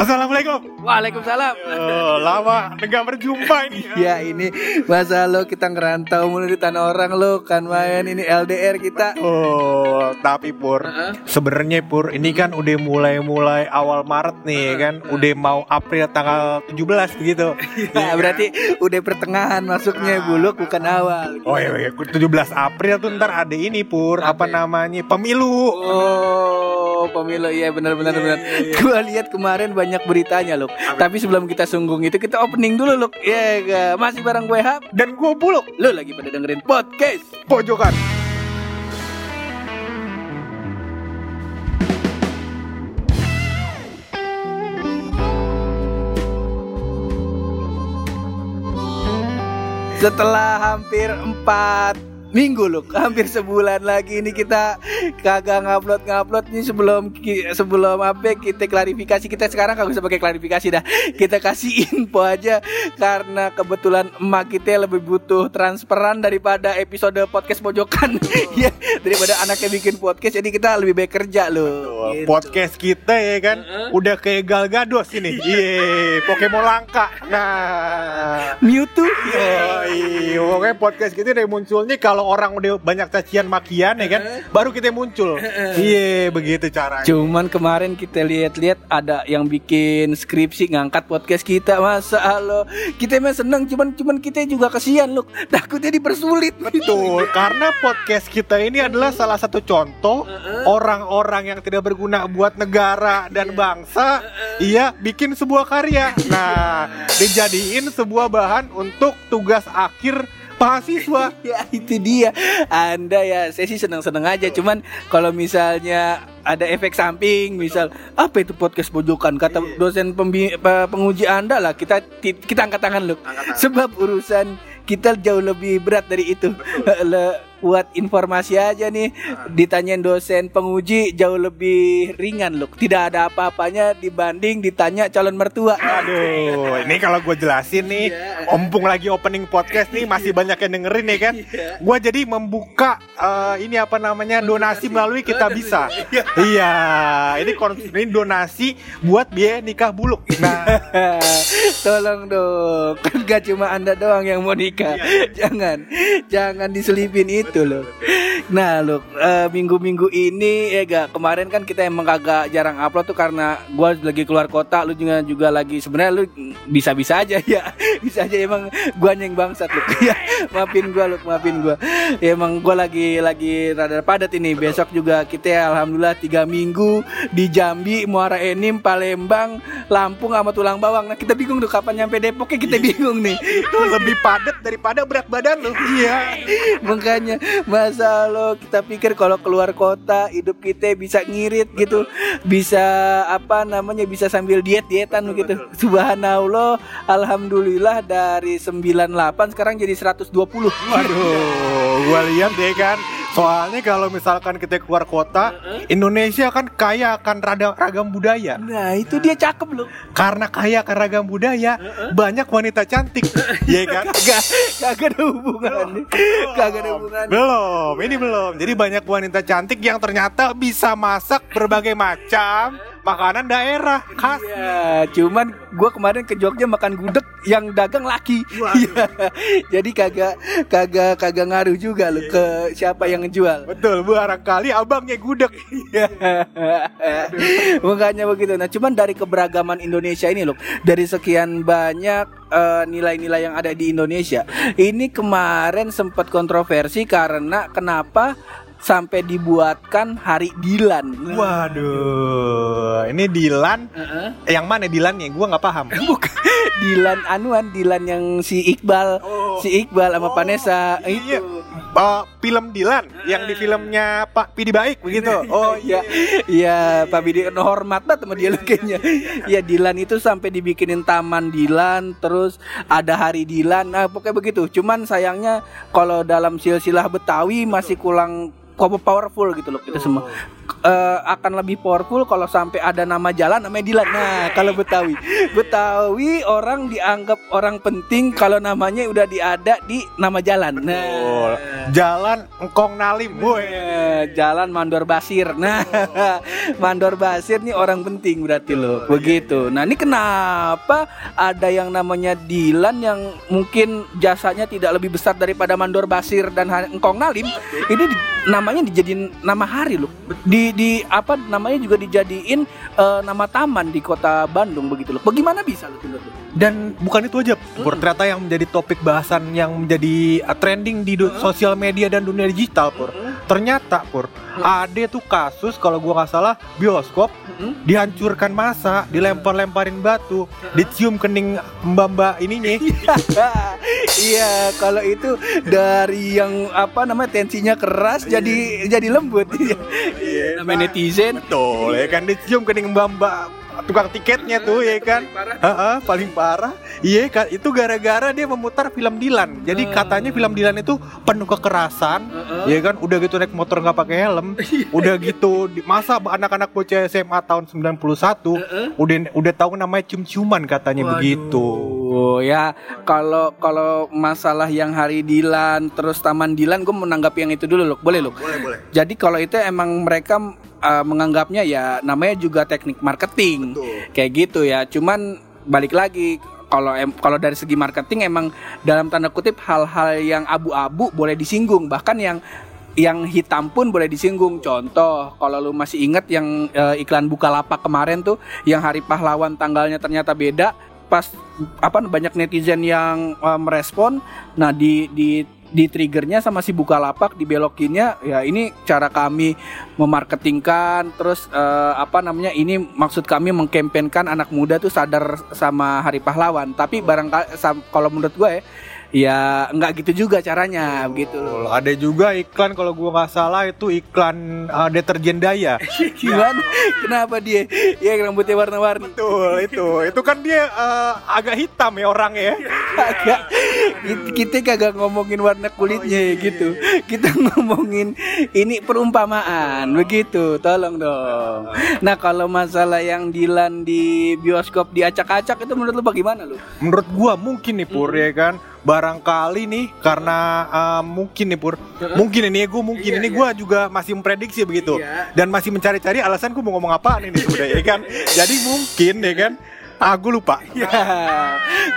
Assalamualaikum. Waalaikumsalam. Oh, lama nggak berjumpa ini. Ya ini masa lo kita ngerantau mulu di tanah orang lo kan main ini LDR kita. Oh, tapi Pur, Heeh. sebenarnya Pur, ini kan udah mulai-mulai awal Maret nih kan, udah mau April tanggal 17 begitu. Ya, berarti udah pertengahan masuknya buluk bukan awal. Oh iya, iya, 17 April tuh ntar ada ini Pur, apa namanya? Pemilu. Oh, pemilu iya benar benar benar. Gua lihat kemarin banyak beritanya loh. Tapi sebelum kita sunggung itu kita opening dulu loh. Ya ga? masih bareng gue Hap. Dan gue buluk Lo lagi pada dengerin podcast. pojokan. Setelah hampir empat minggu loh, hampir sebulan lagi ini kita kagak ngupload ngupload nih sebelum sebelum apa kita klarifikasi. Kita sekarang kagak usah pakai klarifikasi dah. Kita kasih info aja. Karena kebetulan emak kita lebih butuh transferan daripada episode podcast pojokan. Ya daripada anaknya bikin podcast jadi kita lebih baik kerja loh. Gitu. Podcast kita ya kan, udah kayak Gal Gados ini. Iya, Pokemon langka. Nah. Mewtwo. Oh, iya, pokoknya podcast kita udah munculnya kalau orang udah banyak cacian makian ya kan, baru kita muncul. Iya, begitu caranya. Cuman kemarin kita lihat-lihat ada yang bikin skripsi ngangkat podcast kita masa lo kita emang seneng cuman cuman kita juga kasihan loh. Takutnya dipersulit. Betul, karena podcast kita ini adalah salah satu contoh orang-orang yang tidak berguna buat negara dan bangsa, iya bikin sebuah karya. Nah, dijadiin sebuah bahan untuk tugas akhir mahasiswa. ya itu dia. Anda ya saya sih seneng-seneng aja. Cuman kalau misalnya ada efek samping misal apa itu podcast pojokan? Kata dosen pembi- pe- penguji anda lah. Kita kita angkat tangan loh. Sebab urusan kita jauh lebih berat dari itu buat informasi aja nih. Ditanyain dosen penguji jauh lebih ringan loh tidak ada apa-apanya dibanding ditanya calon mertua. Aduh, ini kalau gue jelasin nih, ompung lagi opening podcast nih masih banyak yang dengerin nih kan. Gue jadi membuka eh, ini apa namanya donasi melalui kita bisa. Iya, ini kon- ini donasi buat biaya nikah buluk. Nah, Tolong dong, kan gak cuma anda doang yang mau nikah. Jangan, jangan diselipin itu loh. Nah loh, eh, minggu-minggu ini ya gak kemarin kan kita emang kagak jarang upload tuh karena gua lagi keluar kota, lu juga juga lagi sebenarnya lu bisa-bisa aja ya, bisa aja emang gua yang bangsat lu. Ya, maafin gua lu, maafin gua. Ya, emang gua lagi lagi rada padat ini. Besok juga kita alhamdulillah tiga minggu di Jambi, Muara Enim, Palembang, Lampung sama tulang bawang. Nah kita bingung tuh kapan nyampe Depoknya kita bingung nih. itu lebih padat daripada berat badan lo. Iya. Makanya masa kita pikir kalau keluar kota hidup kita bisa ngirit gitu, bisa apa namanya bisa sambil diet dietan gitu. Subhanallah, alhamdulillah dari 98 sekarang jadi 120. Waduh, gue lihat deh kan. Soalnya kalau misalkan kita keluar kota, Indonesia kan kaya akan ragam budaya. Nah itu dia cakep loh. Karena kaya akan ragam budaya, banyak wanita cantik, Iya kan? Kagak kagak ada hubungannya. Kagak ada hubungannya. Belum, ini belum. Jadi banyak wanita cantik yang ternyata bisa masak berbagai macam makanan daerah khas. Iya, cuman gua kemarin ke Jogja makan gudeg yang dagang laki. Iya. Jadi kagak kagak kagak ngaruh juga loh ke siapa yang ngejual. Betul, barangkali abangnya gudeg. Iya. Makanya begitu. Nah, cuman dari keberagaman Indonesia ini loh, dari sekian banyak eh, nilai-nilai yang ada di Indonesia, ini kemarin sempat kontroversi karena kenapa sampai dibuatkan Hari Dilan. Waduh, ini Dilan. Heeh. Yang mana Dilannya? Gua nggak paham. Bukan Dilan Anuan, Dilan yang si Iqbal, Oh. si Iqbal sama Oh, Vanessa iya. itu. Oh, film Dilan yang di filmnya Pak Pidi Baik begitu. Oh Iya, iya Pak kan hormat banget sama dia lu kayaknya. Iya Dilan itu sampai dibikinin taman Dilan, terus ada hari Dilan. Nah, pokoknya begitu. Cuman sayangnya kalau dalam silsilah Betawi masih kurang powerful gitu loh kita semua Eh, akan lebih powerful kalau sampai ada nama jalan namanya Dilan. Nah, kalau Betawi. Betawi orang dianggap orang penting kalau namanya udah diada di nama jalan. Nah, Betul. Jalan Engkong Nalim. Woi. Eh, Jalan Mandor Basir. Nah, Mandor Basir nih orang penting berarti loh. Begitu. Nah, ini kenapa ada yang namanya Dilan yang mungkin jasanya tidak lebih besar daripada Mandor Basir dan Engkong Nalim? Ini di- namanya dijadiin nama hari loh. Di di apa namanya juga dijadiin eh, nama taman di kota Bandung begitu loh. Bagaimana bisa loh? Tunggu, tunggu. Dan bukan itu aja, Pur. Ternyata yang menjadi topik bahasan yang menjadi uh, trending di du- sosial media dan dunia digital, Pur. Ternyata, Pur, ada tuh kasus kalau gua nggak salah bioskop Hmm? dihancurkan masa, dilempar-lemparin batu, dicium kening mbak-mbak ininya. Iya, kalau itu dari yang apa namanya tensinya keras jadi jadi lembut. Iya, namanya netizen. Betul, ya kan dicium kening mbak-mbak tukang tiketnya tuh ya kan. Heeh, paling parah. Iya kan itu gara-gara dia memutar film Dilan. Jadi Hmm. katanya film Dilan itu penuh kekerasan. Ya kan udah gitu naik motor nggak pakai helm. udah gitu di- masa anak-anak bocah SMA tahun 91 Heeh. udah udah tahu namanya cium-ciuman katanya Waduh. begitu. ya kalau kalau masalah yang hari Dilan terus Taman Dilan gue menanggapi yang itu dulu loh. Boleh loh. Boleh, boleh. Jadi kalau itu emang mereka uh, menganggapnya ya namanya juga teknik marketing. Kayak gitu ya. Cuman balik lagi kalau kalau dari segi marketing emang dalam tanda kutip hal-hal yang abu-abu boleh disinggung bahkan yang yang hitam pun boleh disinggung. Contoh, kalau lu masih ingat yang eh, iklan Bukalapak kemarin tuh yang Hari Pahlawan tanggalnya ternyata beda, pas apa banyak netizen yang eh, merespon, nah di di di triggernya sama si Bukalapak dibelokinnya ya ini cara kami memarketingkan terus eh, apa namanya ini maksud kami mengkampanyekan anak muda tuh sadar sama Hari Pahlawan tapi barangkali kalau menurut gue ya ya nggak gitu juga caranya begitu loh Betul. Ada juga iklan kalau gua nggak salah itu iklan uh, deterjen daya. Gimana? Kenapa dia? Ya rambutnya warna-warni. Betul itu. Itu kan dia uh, agak hitam ya orangnya ya. Agak Kita- kita kagak ngomongin warna kulitnya ya gitu. Kita ngomongin ini perumpamaan begitu. Tolong dong. Nah, kalau masalah yang Dilan di bioskop diacak-acak itu menurut lu bagaimana lu? Menurut gua mungkin nih Pur ya kan barangkali nih karena uh, mungkin nih Pur mungkin ini ya gua mungkin ini gua juga masih memprediksi begitu Iya. dan masih mencari-cari alasan gua mau ngomong apa ini sebenarnya ya kan jadi mungkin ya kan ah gua lupa. Ya,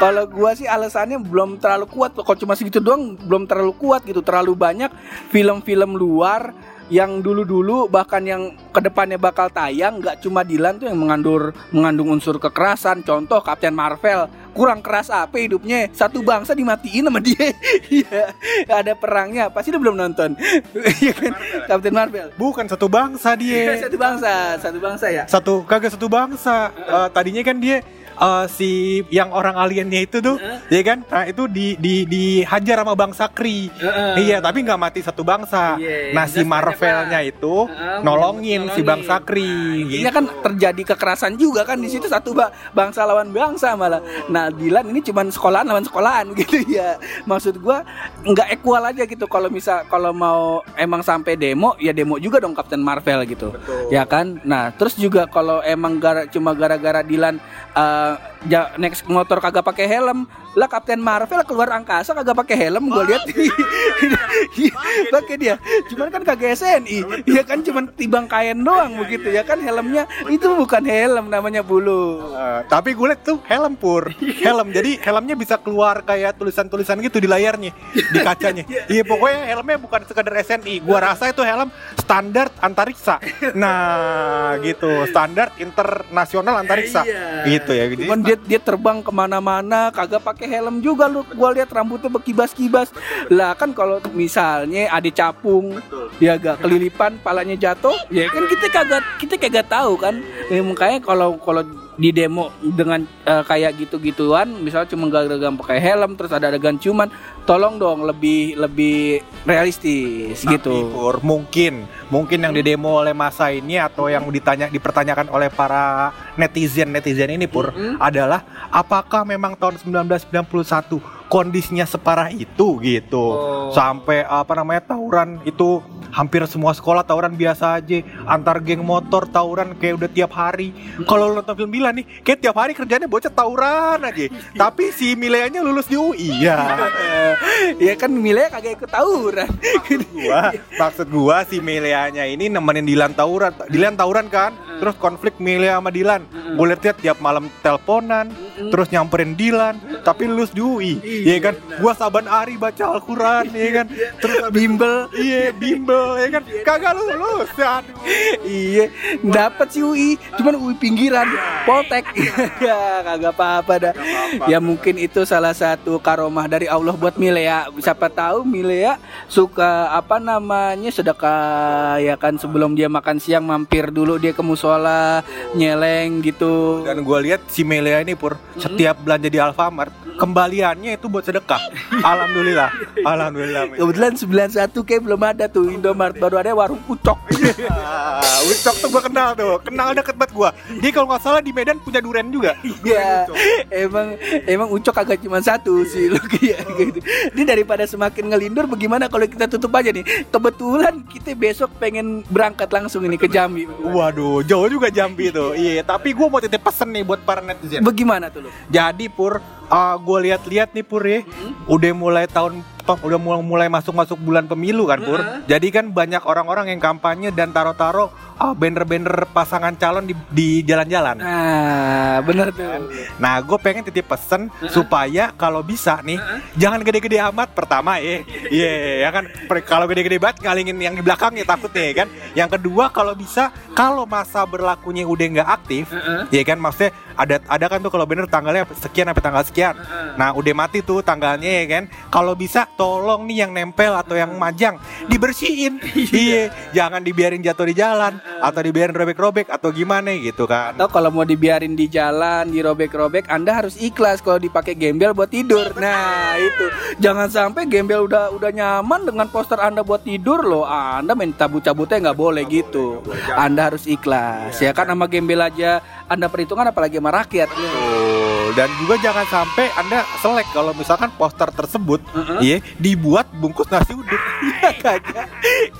kalau gua sih alasannya belum terlalu kuat. Kalau cuma segitu doang belum terlalu kuat gitu. Terlalu banyak film-film luar yang dulu-dulu bahkan yang ke depannya bakal tayang nggak cuma Dilan tuh yang mengandung mengandung unsur kekerasan. Contoh Captain Marvel kurang keras apa hidupnya. Satu bangsa dimatiin sama dia. Iya. Ada perangnya pasti lu belum nonton. Iya kan? Captain Marvel. Bukan satu bangsa dia. Satu bangsa satu bangsa ya. Satu kagak satu bangsa. Eh, tadinya kan dia eh, si yang orang aliennya itu tuh ya kan nah itu di di dihajar sama bangsa Kree Heeh. iya tapi nggak mati satu bangsa Iya, nah si Marvelnya itu Heeh, nolongin si nolongin. bangsa Kree Ini gitu. kan terjadi kekerasan juga kan di situ satu ba- bangsa lawan bangsa malah. Nah, Dilan ini cuman sekolahan lawan sekolahan gitu ya. Maksud gua nggak equal aja gitu kalau misal kalau mau emang sampai demo ya demo juga dong Captain Marvel gitu. Ya kan? Nah, terus juga kalau emang gara, cuma gara-gara Dilan uh, ja- next motor kagak pakai helm, lah Captain Marvel keluar angkasa kagak pakai helm gua lihat. Iya, pakai dia. Cuman kan kagak SNI. Iya kan cuman tibang kain doang begitu ya kan helmnya. Itu bukan helm namanya bulu. Eh, tapi gue liat tuh helm pur. Helm. Jadi helmnya bisa keluar kayak tulisan-tulisan gitu di layarnya di kacanya. Iya. Pokoknya helmnya bukan sekadar SNI gua rasa itu helm standar antariksa. Nah gitu. Standar internasional antariksa. Iya. gitu ya. Jadi dia dia terbang ke mana-mana kagak pakai helm juga lu. Gua lihat rambutnya berkibas-kibas. Lah kan kalau misalnya ada capung, dia agak kelilipan, palanya jatuh, ya kan kita kagak kita kagak tahu kan. Ya, makanya kalau kalau di demo dengan eh, kayak gitu-gituan, misalnya cuma gara-gara pakai helm, terus ada adegan cuman, tolong dong lebih lebih realistis Tapi, gitu. Pur, mungkin mungkin yang didemo oleh masa ini atau yang ditanya dipertanyakan oleh para netizen netizen ini pur Mm-mm. adalah apakah memang tahun 1991 kondisinya separah itu gitu. Oh. Sampai apa namanya tawuran itu hampir semua sekolah tawuran biasa aja. Antar geng motor tawuran kayak udah tiap hari. Kalau lo nonton film Milan nih kayak tiap hari kerjanya bocah tawuran aja. Tapi si Mileanya lulus di UI ya ya kan Milea kagak ikut tawuran. gua maksud gua si Mileanya ini nemenin Dilan tawuran. Dilan tawuran kan? Terus konflik Milea sama Dilan. Gue liat tiap malam teleponan terus nyamperin Dilan tapi lulus di UI ya kan? gua saban hari baca Al-Quran ya kan? Terus abis- Bimbel. iya bimbel ya kan? Kagak lulus aduh. Iya, dapat sih UI, cuman UI pinggiran, Poltek. ya, kagak apa-apa dah. Ya mungkin itu salah satu karomah dari Allah buat Milea. Siapa tahu Milea suka apa namanya sedekah ya kan sebelum dia makan siang mampir dulu dia ke musola, nyeleng gitu. dan gua lihat si Melia ini pur setiap belanja di Alfamart kembaliannya itu buat sedekah alhamdulillah alhamdulillah. Kebetulan 91 kayak belum ada tuh Indomaret baru ada warung Ucok. Ah, Wicok tuh gua kenal tuh kenal deket banget gua dia kalau nggak salah di Medan punya duren juga Iya, emang emang ucok agak cuma satu sih lu ya gitu. Ini daripada semakin ngelindur, bagaimana kalau kita tutup aja nih? Kebetulan kita besok pengen berangkat langsung ini ke Jambi. Waduh, jauh juga Jambi tuh. Iya, tapi gua mau titip pesen nih buat para netizen. Bagaimana tuh lu? Jadi Pur, uh, gue lihat-lihat nih Pur ya, udah mulai tahun udah mulai mulai masuk-masuk bulan pemilu kan Pur. Jadi kan banyak orang-orang yang kampanye dan taruh-taruh uh, banner-banner pasangan calon di, di jalan-jalan. Nah, bener tuh. Nah, gue pengen titip pesen supaya kalau bisa nih, jangan gede-gede amat pertama ya. Iya, ya kan. Kalau gede-gede banget ngalingin yang di belakang ya takut nih kan. Yang kedua kalau bisa kalau masa berlakunya udah nggak aktif, ya kan maksudnya ada ada kan tuh kalau bener tanggalnya sekian sampai tanggal sekian. Nah, udah mati tuh tanggalnya ya kan. Kalau bisa tolong nih yang nempel atau yang majang dibersihin. Iya, jangan dibiarin jatuh di jalan atau dibiarin robek-robek atau gimana gitu kan. Atau kalau mau dibiarin di jalan, dirobek-robek, Anda harus ikhlas kalau dipakai gembel buat tidur. Nah, itu. Jangan sampai gembel udah udah nyaman dengan poster Anda buat tidur loh. Anda main cabut-cabutnya nggak boleh gitu. Anda harus ikhlas. Ya kan sama gembel aja Anda perhitungan apalagi sama rakyat. Betul. Dan juga jangan sampai Anda selek kalau misalkan poster tersebut iya dibuat bungkus nasi uduk. Ya kagak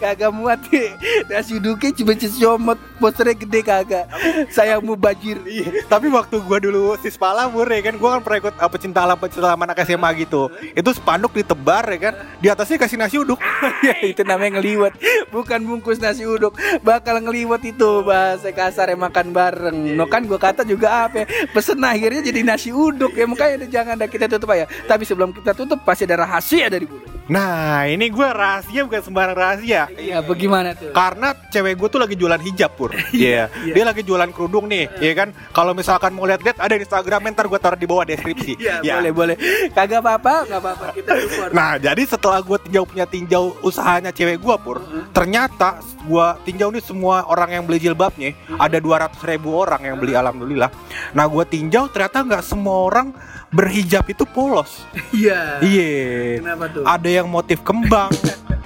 kagak muat. Ya. nasi uduknya cuma cicomot posternya gede kagak. Sayangmu bajir Iya, tapi waktu gua dulu sispala Pur, ya kan gua kan pernah ikut apa cinta alam pecinta alam anak SMA gitu. Itu spanduk ditebar ya kan, di atasnya kasih nasi uduk. ya itu namanya ngeliwat bukan bungkus nasi uduk. Bakal ngeliwat itu bahasa kasar yang makan bareng. No kan gua kata juga apa ya, pesen akhirnya jadi nasi uduk ya. Makanya jangan dah kita tutup aja tapi sebelum kita tutup pasti ada rahasia dari gue Nah, ini gua rahasia bukan sembarang rahasia. iya bagaimana tuh? Karena cewek gue tuh lagi jualan hijab pur, Iya, dia lagi jualan kerudung nih, ya kan. Kalau misalkan mau lihat-lihat ada di Instagram, ntar gue taruh di bawah deskripsi. Iya, Ya. boleh boleh. Kagak apa-apa nggak apa-apa. Kita support Nah jadi setelah gue tinjau punya tinjau usahanya cewek gue pur Ternyata gue tinjau nih semua orang yang beli jilbabnya Ada 200 ribu orang yang beli alhamdulillah. Nah gue tinjau ternyata nggak semua orang berhijab itu polos. Iya. Iya. Kenapa tuh? Ada yang motif kembang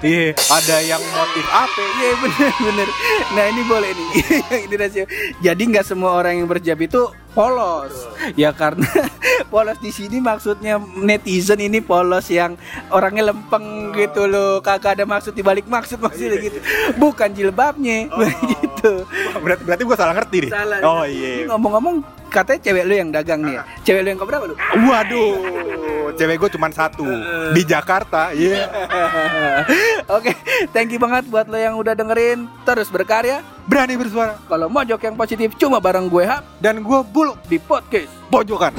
Iya Ada yang motif apa Iya bener bener. Nah ini boleh nih. Yang ini rasio. Jadi nggak semua orang yang berjab itu polos. Ya karena polos di sini maksudnya netizen ini polos yang orangnya lempeng gitu loh. Kagak ada maksud dibalik maksud maksudnya gitu. Bukan jilbabnya begitu. Wah, Berarti, berarti gue salah ngerti nih Salah. Oh iya Ngomong-ngomong katanya cewek lu yang dagang nih ya. Cewek lu yang keberapa lu? Waduh Cewek gue cuma satu Di Jakarta Iya Oke, thank you banget buat lo yang udah dengerin. Terus berkarya. Berani bersuara Kalau mojok yang positif cuma bareng gue Hap Dan gue buluk di podcast. pojokan